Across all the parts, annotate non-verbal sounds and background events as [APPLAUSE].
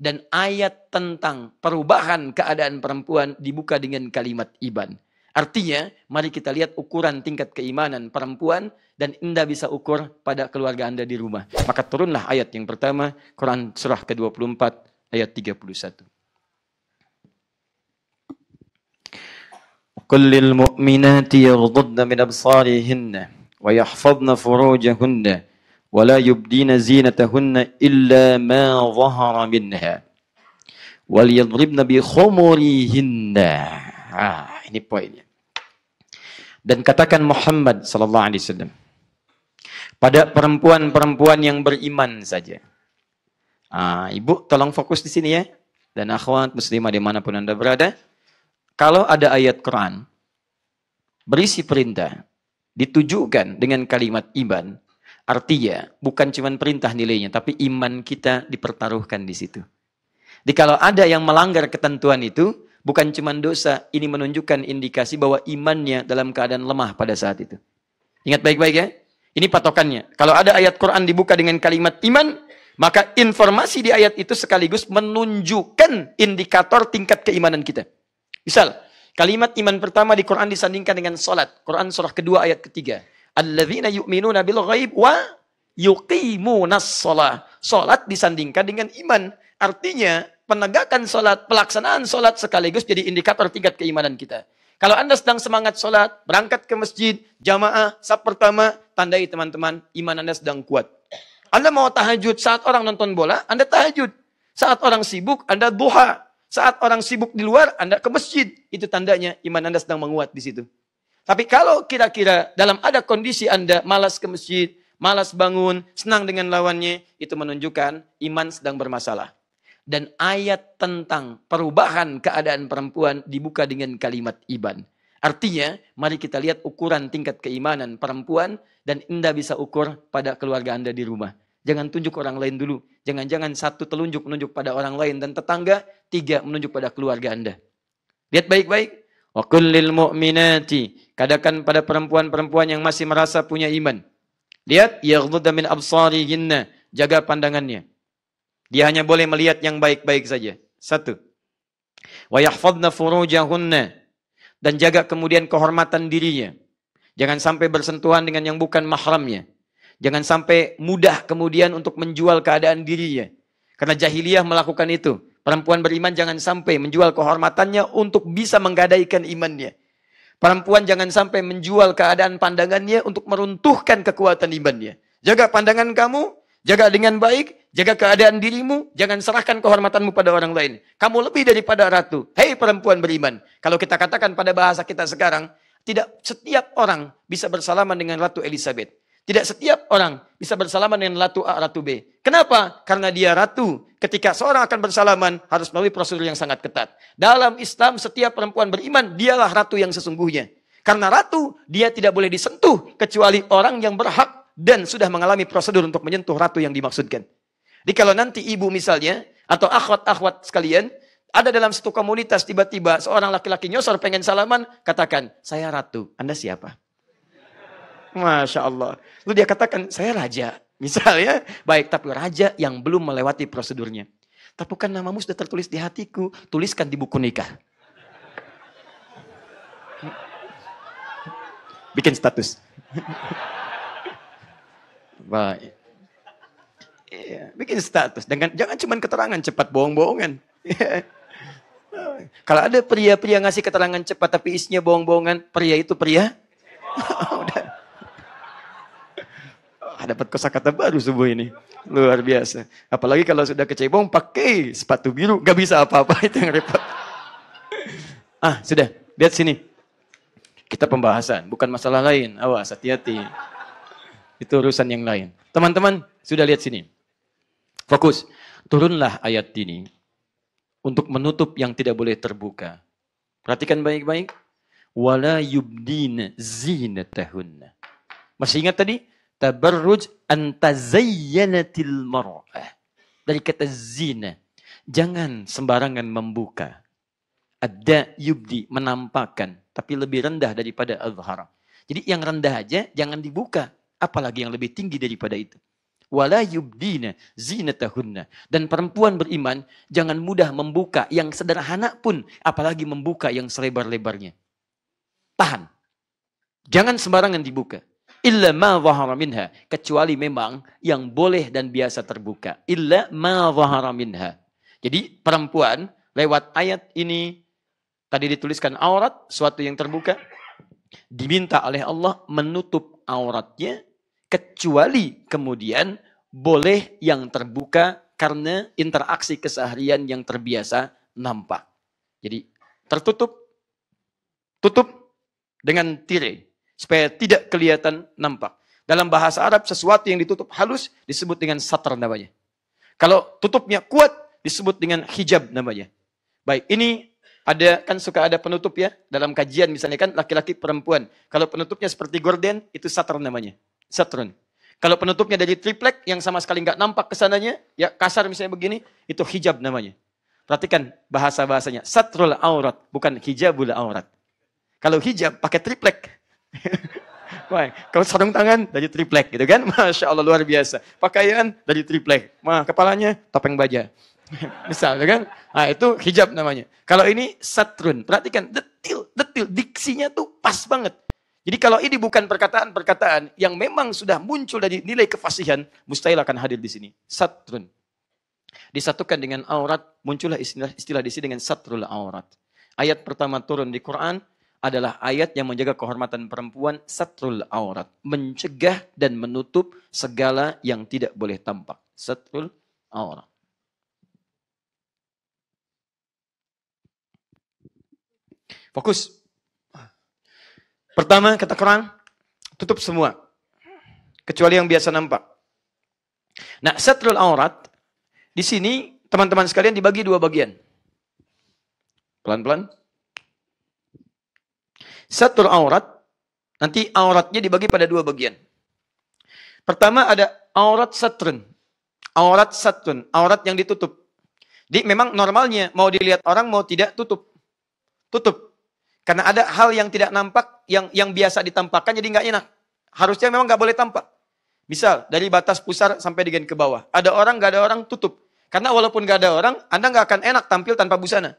Dan ayat tentang perubahan keadaan perempuan dibuka dengan kalimat iban. Artinya, mari kita lihat ukuran tingkat keimanan perempuan dan Anda bisa ukur pada keluarga Anda di rumah. Maka turunlah ayat yang pertama, Quran surah ke-24 ayat 31. قل للمؤمنات يغضضن من أبصارهن ويحفظن فروجهن ولا يبدين زينتهن إلا ما ظهر منها وليضربن بخمرهن ah, ini poinnya dan katakan Muhammad sallallahu alaihi wasallam pada perempuan-perempuan yang beriman saja ah, ibu tolong fokus di sini ya dan akhwat muslimah dimanapun anda berada kalau ada ayat Quran berisi perintah ditujukan dengan kalimat iman, artinya bukan cuma perintah nilainya, tapi iman kita dipertaruhkan di situ. Jadi kalau ada yang melanggar ketentuan itu, bukan cuma dosa, ini menunjukkan indikasi bahwa imannya dalam keadaan lemah pada saat itu. Ingat baik-baik ya. Ini patokannya. Kalau ada ayat Quran dibuka dengan kalimat iman, maka informasi di ayat itu sekaligus menunjukkan indikator tingkat keimanan kita. Misal, kalimat iman pertama di Quran disandingkan dengan salat. Quran surah kedua ayat ketiga. Alladzina yu'minuna bil ghaib wa yuqimunas shalah. Salat disandingkan dengan iman. Artinya, penegakan salat, pelaksanaan salat sekaligus jadi indikator tingkat keimanan kita. Kalau Anda sedang semangat salat, berangkat ke masjid, jamaah, sab pertama, tandai teman-teman, iman Anda sedang kuat. Anda mau tahajud saat orang nonton bola, Anda tahajud. Saat orang sibuk, Anda duha. Saat orang sibuk di luar, Anda ke masjid. Itu tandanya iman Anda sedang menguat di situ. Tapi kalau kira-kira dalam ada kondisi Anda malas ke masjid, malas bangun, senang dengan lawannya, itu menunjukkan iman sedang bermasalah. Dan ayat tentang perubahan keadaan perempuan dibuka dengan kalimat iban. Artinya, mari kita lihat ukuran tingkat keimanan perempuan dan Anda bisa ukur pada keluarga Anda di rumah. Jangan tunjuk orang lain dulu. Jangan-jangan satu telunjuk menunjuk pada orang lain dan tetangga, tiga menunjuk pada keluarga Anda. Lihat baik-baik. Wa kullil mu'minati. Katakan pada perempuan-perempuan yang masih merasa punya iman. Lihat, yaghdudda min absarihinna. Jaga pandangannya. Dia hanya boleh melihat yang baik-baik saja. Satu. Wa yahfadna furujahunna. Dan jaga kemudian kehormatan dirinya. Jangan sampai bersentuhan dengan yang bukan mahramnya. Jangan sampai mudah kemudian untuk menjual keadaan dirinya. Karena jahiliyah melakukan itu. Perempuan beriman jangan sampai menjual kehormatannya untuk bisa menggadaikan imannya. Perempuan jangan sampai menjual keadaan pandangannya untuk meruntuhkan kekuatan imannya. Jaga pandangan kamu, jaga dengan baik, jaga keadaan dirimu, jangan serahkan kehormatanmu pada orang lain. Kamu lebih daripada ratu. Hei perempuan beriman. Kalau kita katakan pada bahasa kita sekarang, tidak setiap orang bisa bersalaman dengan Ratu Elizabeth. Tidak setiap orang bisa bersalaman dengan Ratu A, Ratu B. Kenapa? Karena dia ratu. Ketika seorang akan bersalaman, harus melalui prosedur yang sangat ketat. Dalam Islam, setiap perempuan beriman, dialah ratu yang sesungguhnya. Karena ratu, dia tidak boleh disentuh, kecuali orang yang berhak dan sudah mengalami prosedur untuk menyentuh ratu yang dimaksudkan. Jadi kalau nanti ibu misalnya, atau akhwat-akhwat sekalian, ada dalam satu komunitas tiba-tiba seorang laki-laki nyosor pengen salaman, katakan, saya ratu, Anda siapa? Masya Allah. Lalu dia katakan, saya raja. Misalnya, baik, tapi raja yang belum melewati prosedurnya. Tapi kan namamu sudah tertulis di hatiku, tuliskan di buku nikah. Bikin status. [LAUGHS] Baik. Iya, bikin status. Dengan, jangan cuma keterangan cepat bohong-bohongan. [LAUGHS] Kalau ada pria-pria ngasih keterangan cepat tapi isinya bohong-bohongan, pria itu pria. [LAUGHS] Udah dapat kosakata baru subuh ini. Luar biasa. Apalagi kalau sudah kecebong pakai sepatu biru. Gak bisa apa-apa [LAUGHS] itu yang repot. Ah, sudah. Lihat sini. Kita pembahasan. Bukan masalah lain. Awas, hati-hati. Itu urusan yang lain. Teman-teman, sudah lihat sini. Fokus. Turunlah ayat ini. Untuk menutup yang tidak boleh terbuka. Perhatikan baik-baik. Wala yubdina zinatahunna. Masih ingat tadi? Tabarruj antazayyanatil mar'ah. Dari kata zina. Jangan sembarangan membuka. Ada yubdi, menampakkan. Tapi lebih rendah daripada azhar. Jadi yang rendah aja jangan dibuka. Apalagi yang lebih tinggi daripada itu. wala yubdina zinatahunna. Dan perempuan beriman jangan mudah membuka yang sederhana pun, apalagi membuka yang selebar-lebarnya. Tahan. Jangan sembarangan dibuka. Illa ma zahara minha. Kecuali memang yang boleh dan biasa terbuka. Illa ma zahara minha. Jadi perempuan lewat ayat ini tadi dituliskan aurat, suatu yang terbuka. Diminta oleh Allah menutup auratnya kecuali kemudian boleh yang terbuka karena interaksi keseharian yang terbiasa nampak. Jadi tertutup, tutup dengan tirai supaya tidak kelihatan nampak. Dalam bahasa Arab sesuatu yang ditutup halus disebut dengan satar namanya. Kalau tutupnya kuat disebut dengan hijab namanya. Baik, ini ada kan suka ada penutup ya dalam kajian misalnya kan laki-laki perempuan. Kalau penutupnya seperti gorden itu satar namanya. Satrun. Kalau penutupnya dari triplek yang sama sekali nggak nampak ke sananya, ya kasar misalnya begini, itu hijab namanya. Perhatikan bahasa-bahasanya. Satrul aurat, bukan hijabul aurat. Kalau hijab pakai triplek. [LAUGHS] Kalau sarung tangan dari triplek gitu kan. [LAUGHS] Masya Allah luar biasa. Pakaian dari triplek. Wah, kepalanya topeng baja. [LAUGHS] Misal kan. Nah, itu hijab namanya. Kalau ini satrun. Perhatikan detil, detil. Diksinya tuh pas banget. Jadi kalau ini bukan perkataan-perkataan yang memang sudah muncul dari nilai kefasihan, mustahil akan hadir di sini. Satrun. Disatukan dengan aurat, muncullah istilah, istilah di sini dengan satrul aurat. Ayat pertama turun di Quran adalah ayat yang menjaga kehormatan perempuan satrul aurat. Mencegah dan menutup segala yang tidak boleh tampak. Satrul aurat. Fokus. Pertama kata Quran, tutup semua. Kecuali yang biasa nampak. Nah, satrul aurat, di sini teman-teman sekalian dibagi dua bagian. Pelan-pelan. Satrul aurat, nanti auratnya dibagi pada dua bagian. Pertama ada aurat satrun. Aurat satrun, aurat yang ditutup. Jadi memang normalnya mau dilihat orang mau tidak tutup. Tutup. Karena ada hal yang tidak nampak, yang yang biasa ditampakkan jadi nggak enak. Harusnya memang nggak boleh tampak. Misal dari batas pusar sampai dengan ke bawah. Ada orang, nggak ada orang, tutup. Karena walaupun nggak ada orang, Anda nggak akan enak tampil tanpa busana.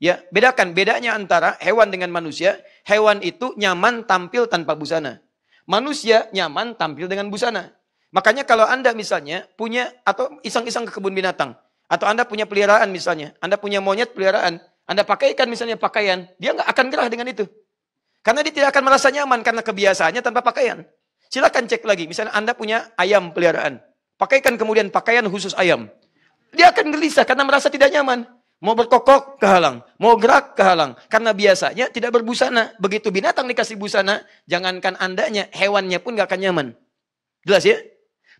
Ya, bedakan bedanya antara hewan dengan manusia. Hewan itu nyaman tampil tanpa busana. Manusia nyaman tampil dengan busana. Makanya kalau Anda misalnya punya atau iseng-iseng ke kebun binatang atau Anda punya peliharaan misalnya, Anda punya monyet peliharaan, anda pakaikan misalnya pakaian, dia nggak akan gerah dengan itu. Karena dia tidak akan merasa nyaman karena kebiasaannya tanpa pakaian. Silakan cek lagi, misalnya Anda punya ayam peliharaan. Pakaikan kemudian pakaian khusus ayam. Dia akan gelisah karena merasa tidak nyaman. Mau berkokok, kehalang. Mau gerak, kehalang. Karena biasanya tidak berbusana. Begitu binatang dikasih busana, jangankan andanya, hewannya pun gak akan nyaman. Jelas ya?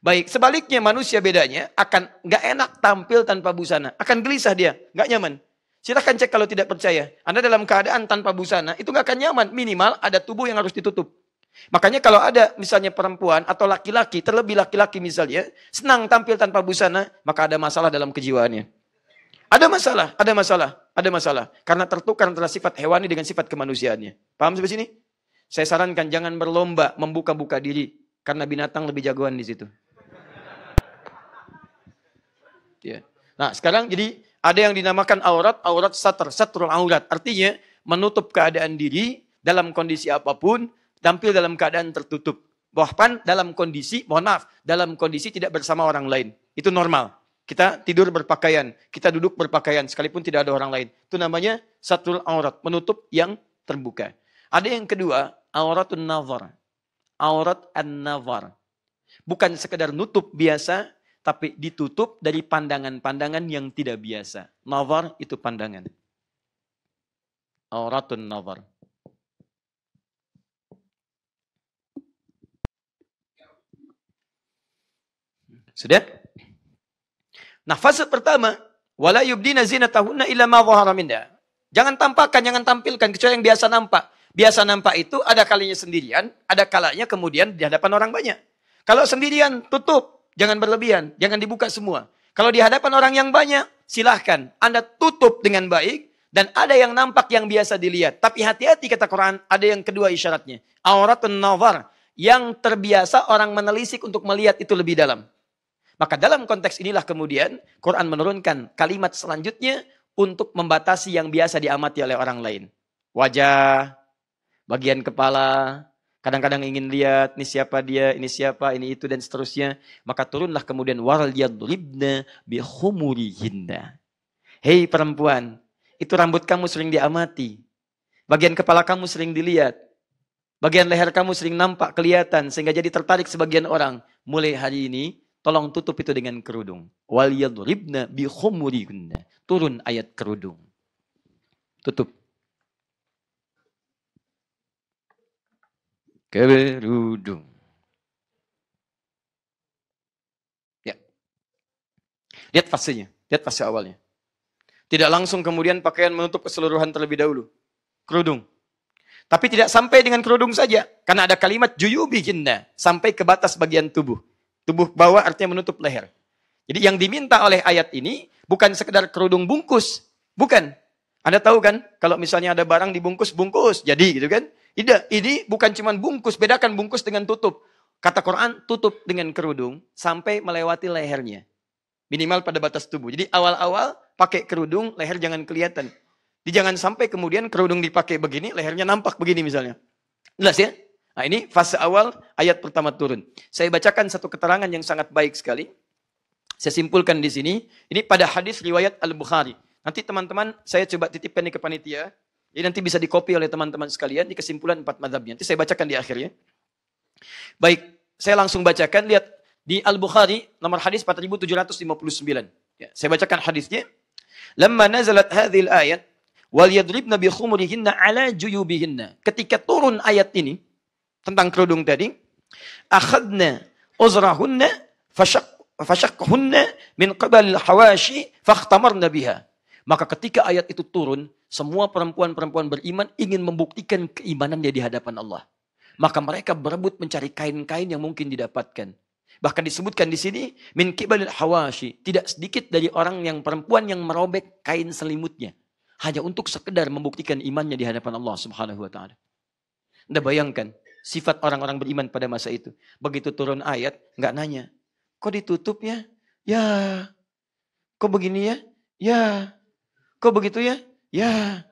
Baik, sebaliknya manusia bedanya akan gak enak tampil tanpa busana. Akan gelisah dia, gak nyaman. Silahkan cek kalau tidak percaya. Anda dalam keadaan tanpa busana, itu nggak akan nyaman. Minimal ada tubuh yang harus ditutup. Makanya kalau ada misalnya perempuan atau laki-laki, terlebih laki-laki misalnya, senang tampil tanpa busana, maka ada masalah dalam kejiwaannya. Ada masalah, ada masalah, ada masalah. Karena tertukar antara sifat hewani dengan sifat kemanusiaannya. Paham sampai sini? Saya sarankan jangan berlomba membuka-buka diri. Karena binatang lebih jagoan di situ. Ya. Nah sekarang jadi ada yang dinamakan aurat, aurat satr, satrul aurat. Artinya menutup keadaan diri dalam kondisi apa pun, tampil dalam keadaan tertutup. Bahkan dalam kondisi, mohon maaf, dalam kondisi tidak bersama orang lain. Itu normal. Kita tidur berpakaian, kita duduk berpakaian, sekalipun tidak ada orang lain. Itu namanya satrul aurat, menutup yang terbuka. Ada yang kedua, auratun nazar. Aurat an-nazar. Bukan sekedar nutup biasa, tapi ditutup dari pandangan-pandangan yang tidak biasa. Nazar itu pandangan. Auratun nazar. Sudah? Nah, fase pertama, wala yubdina zinatahunna illa ma dhahara minha. Jangan tampakkan, jangan tampilkan kecuali yang biasa nampak. Biasa nampak itu ada kalinya sendirian, ada kalanya kemudian di hadapan orang banyak. Kalau sendirian, tutup. Jangan berlebihan, jangan dibuka semua. Kalau di hadapan orang yang banyak, silahkan. Anda tutup dengan baik, dan ada yang nampak yang biasa dilihat. Tapi hati-hati kata Quran, ada yang kedua isyaratnya. Auratun nazar, yang terbiasa orang menelisik untuk melihat itu lebih dalam. Maka dalam konteks inilah kemudian Quran menurunkan kalimat selanjutnya untuk membatasi yang biasa diamati oleh orang lain. Wajah, bagian kepala, kadang-kadang ingin lihat ini siapa dia, ini siapa, ini itu dan seterusnya. Maka turunlah kemudian waral yadribna bihumurihinna. Hei perempuan, itu rambut kamu sering diamati. Bagian kepala kamu sering dilihat. Bagian leher kamu sering nampak kelihatan sehingga jadi tertarik sebagian orang. Mulai hari ini Tolong tutup itu dengan kerudung. Wal yadribna bi khumurihinna. Turun ayat kerudung. Tutup. Kerudung. Ya. Lihat fasenya. Lihat fase awalnya. Tidak langsung kemudian pakaian menutup keseluruhan terlebih dahulu. Kerudung. Tapi tidak sampai dengan kerudung saja. Karena ada kalimat juyubihinna. Sampai ke batas bagian tubuh. Tubuh bawah artinya menutup leher. Jadi yang diminta oleh ayat ini bukan sekedar kerudung bungkus. Bukan. Anda tahu kan, kalau misalnya ada barang dibungkus, bungkus. Jadi gitu kan. Tidak, ini bukan cuma bungkus. Bedakan bungkus dengan tutup. Kata Quran, tutup dengan kerudung sampai melewati lehernya. Minimal pada batas tubuh. Jadi awal-awal pakai kerudung, leher jangan kelihatan. Jadi jangan sampai kemudian kerudung dipakai begini, lehernya nampak begini misalnya. Jelas ya? Nah ini fase awal ayat pertama turun. Saya bacakan satu keterangan yang sangat baik sekali. Saya simpulkan di sini. Ini pada hadis riwayat Al-Bukhari. Nanti teman-teman saya coba titipkan ini ke panitia. Jadi nanti bisa dikopi oleh teman-teman sekalian di kesimpulan empat madhabnya. Nanti saya bacakan di akhirnya. Baik, saya langsung bacakan. Lihat di Al-Bukhari nomor hadis 4759. Ya, saya bacakan hadisnya. Lama nazalat hadhil ayat wal yadribna bi khumurihinna ala juyubihinna. Ketika turun ayat ini, tentang kerudung tadi, akhadna uzrahunna fashaqqahunna min qabal hawashi fakhtamarna biha. Maka ketika ayat itu turun, semua perempuan-perempuan beriman ingin membuktikan keimanannya di hadapan Allah. Maka mereka berebut mencari kain-kain yang mungkin didapatkan. Bahkan disebutkan di sini min kibalil hawashi, tidak sedikit dari orang yang perempuan yang merobek kain selimutnya hanya untuk sekedar membuktikan imannya di hadapan Allah Subhanahu wa taala. Anda bayangkan, sifat orang-orang beriman pada masa itu. Begitu turun ayat, nggak nanya. Kok ditutup ya? Ya. Kok begini ya? Ya. Kok begitu ya? Ya.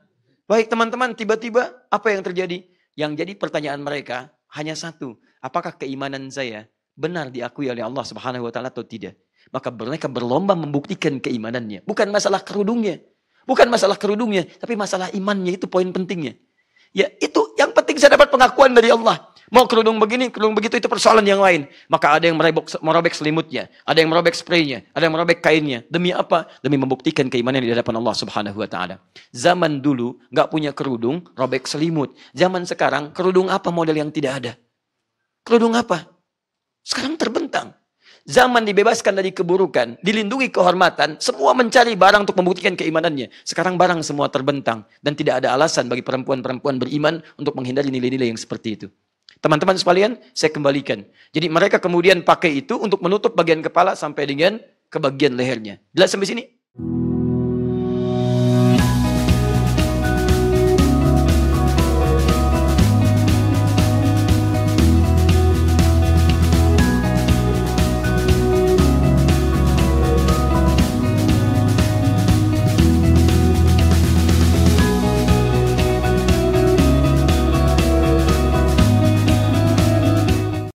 Baik teman-teman, tiba-tiba apa yang terjadi? Yang jadi pertanyaan mereka hanya satu. Apakah keimanan saya benar diakui oleh Allah Subhanahu wa taala atau tidak? Maka mereka berlomba membuktikan keimanannya. Bukan masalah kerudungnya. Bukan masalah kerudungnya, tapi masalah imannya itu poin pentingnya. Ya itu yang penting saya dapat pengakuan dari Allah. Mau kerudung begini, kerudung begitu itu persoalan yang lain. Maka ada yang merobek, merobek selimutnya, ada yang merobek spraynya, ada yang merobek kainnya. Demi apa? Demi membuktikan keimanan di hadapan Allah Subhanahu wa taala. Zaman dulu nggak punya kerudung, robek selimut. Zaman sekarang kerudung apa model yang tidak ada? Kerudung apa? Sekarang terbentang. Zaman dibebaskan dari keburukan, dilindungi kehormatan, semua mencari barang untuk membuktikan keimanannya. Sekarang barang semua terbentang dan tidak ada alasan bagi perempuan-perempuan beriman untuk menghindari nilai-nilai yang seperti itu. Teman-teman sekalian, saya kembalikan. Jadi mereka kemudian pakai itu untuk menutup bagian kepala sampai dengan ke bagian lehernya. Jelas sampai sini?